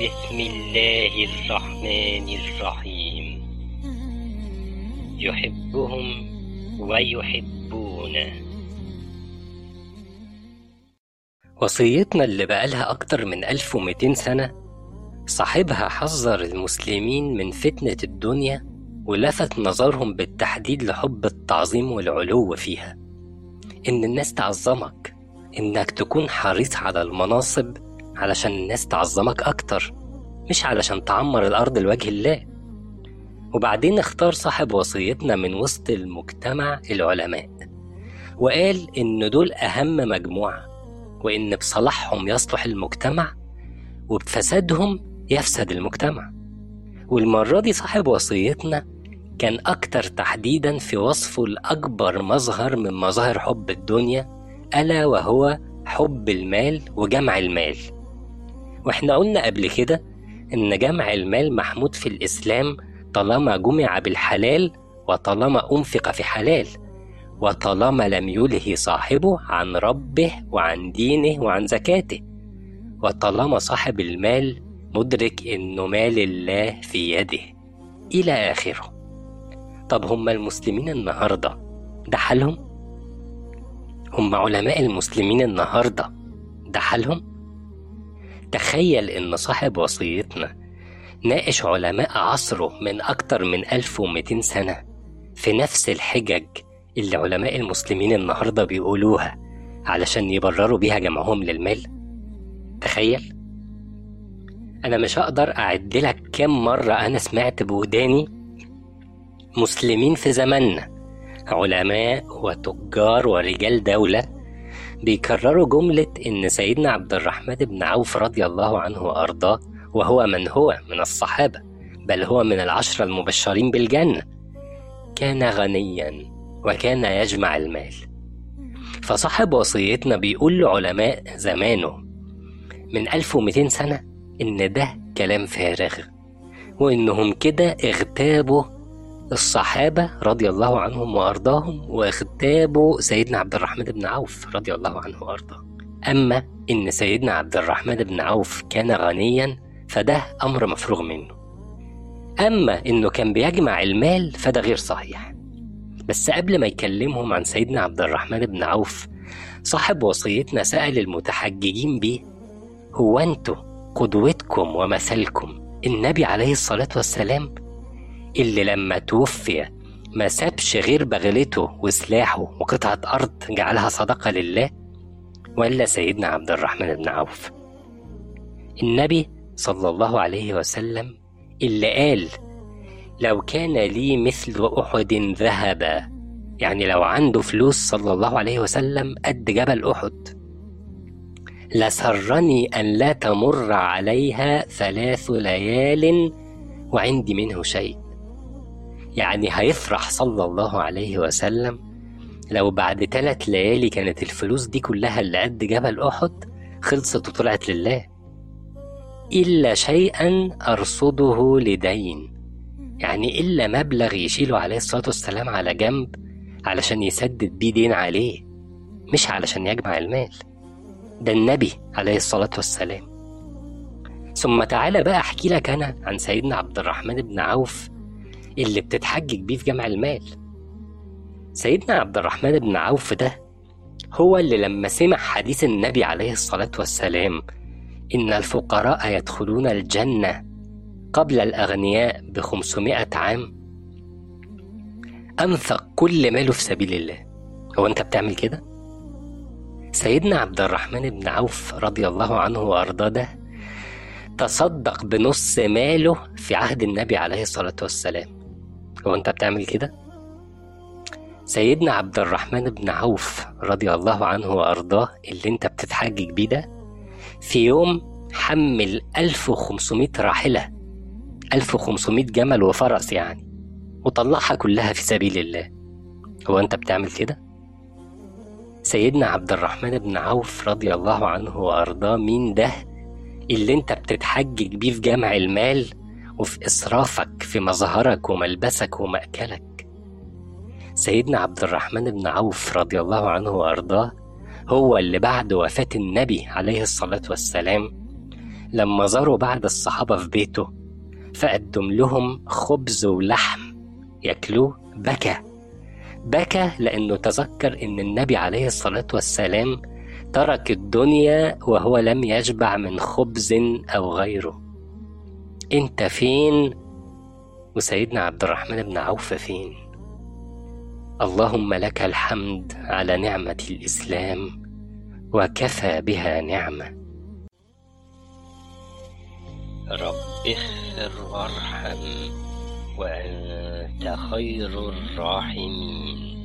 بسم الله الرحمن الرحيم. يحبهم ويحبونه. وصيتنا اللي بقالها أكتر من 1200 سنة صاحبها حذر المسلمين من فتنة الدنيا ولفت نظرهم بالتحديد لحب التعظيم والعلو فيها. إن الناس تعظمك إنك تكون حريص على المناصب علشان الناس تعظمك أكتر مش علشان تعمر الأرض لوجه الله. وبعدين اختار صاحب وصيتنا من وسط المجتمع العلماء وقال إن دول أهم مجموعة وإن بصلاحهم يصلح المجتمع وبفسادهم يفسد المجتمع. والمرة دي صاحب وصيتنا كان أكتر تحديدا في وصفه لأكبر مظهر من مظاهر حب الدنيا ألا وهو حب المال وجمع المال. وإحنا قلنا قبل كده إن جمع المال محمود في الإسلام طالما جمع بالحلال وطالما أنفق في حلال وطالما لم يلهي صاحبه عن ربه وعن دينه وعن زكاته وطالما صاحب المال مدرك إنه مال الله في يده إلى آخره طب هم المسلمين النهاردة ده حالهم؟ هم علماء المسلمين النهاردة ده حالهم؟ تخيل إن صاحب وصيتنا ناقش علماء عصره من أكتر من 1200 سنة في نفس الحجج اللي علماء المسلمين النهاردة بيقولوها علشان يبرروا بيها جمعهم للمال. تخيل. أنا مش هقدر أعد لك كم مرة أنا سمعت بوداني مسلمين في زماننا علماء وتجار ورجال دولة بيكرروا جملة إن سيدنا عبد الرحمن بن عوف رضي الله عنه وأرضاه وهو من هو؟ من الصحابة بل هو من العشرة المبشرين بالجنة. كان غنيا وكان يجمع المال. فصاحب وصيتنا بيقول لعلماء زمانه من 1200 سنة إن ده كلام فارغ وإنهم كده اغتابوا الصحابة رضي الله عنهم وأرضاهم واغتابوا سيدنا عبد الرحمن بن عوف رضي الله عنه وأرضاه. أما إن سيدنا عبد الرحمن بن عوف كان غنيا فده أمر مفروغ منه. أما إنه كان بيجمع المال فده غير صحيح. بس قبل ما يكلمهم عن سيدنا عبد الرحمن بن عوف صاحب وصيتنا سأل المتحججين بيه هو أنتوا قدوتكم ومثلكم النبي عليه الصلاة والسلام اللي لما توفي ما سابش غير بغلته وسلاحه وقطعة أرض جعلها صدقة لله ولا سيدنا عبد الرحمن بن عوف. النبي صلى الله عليه وسلم اللي قال لو كان لي مثل أحد ذهبا. يعني لو عنده فلوس صلى الله عليه وسلم قد جبل أحد. لسرني أن لا تمر عليها ثلاث ليال وعندي منه شيء. يعني هيفرح صلى الله عليه وسلم. لو بعد ثلاث ليالي كانت الفلوس دي كلها اللي قد جبل أحد خلصت وطلعت لله. إلا شيئا أرصده لدين. يعني إلا مبلغ يشيله عليه الصلاة والسلام على جنب علشان يسدد بيه دين عليه مش علشان يجمع المال. ده النبي عليه الصلاة والسلام. ثم تعالى بقى أحكي لك أنا عن سيدنا عبد الرحمن بن عوف اللي بتتحجج بيه في جمع المال. سيدنا عبد الرحمن بن عوف ده هو اللي لما سمع حديث النبي عليه الصلاة والسلام إن الفقراء يدخلون الجنة قبل الأغنياء بخمسمائة عام أنفق كل ماله في سبيل الله. هو أنت بتعمل كده؟ سيدنا عبد الرحمن بن عوف رضي الله عنه وأرضاه ده تصدق بنص ماله في عهد النبي عليه الصلاة والسلام. هو أنت بتعمل كده؟ سيدنا عبد الرحمن بن عوف رضي الله عنه وأرضاه اللي أنت بتتحجج بيه ده في يوم حمل 1500 راحلة 1500 جمل وفرس يعني وطلعها كلها في سبيل الله هو أنت بتعمل كده؟ سيدنا عبد الرحمن بن عوف رضي الله عنه وأرضاه مين ده اللي أنت بتتحجج بيه في جمع المال وفي إسرافك في مظهرك وملبسك ومأكلك. سيدنا عبد الرحمن بن عوف رضي الله عنه وأرضاه هو اللي بعد وفاة النبي عليه الصلاة والسلام لما زاروا بعض الصحابة في بيته فقدم لهم خبز ولحم ياكلوه بكى. بكى لأنه تذكر إن النبي عليه الصلاة والسلام ترك الدنيا وهو لم يشبع من خبز أو غيره. أنت فين؟ وسيدنا عبد الرحمن بن عوف فين؟ اللهم لك الحمد على نعمة الإسلام وكفى بها نعمة. رب اغفر وارحم وأنت خير الراحمين.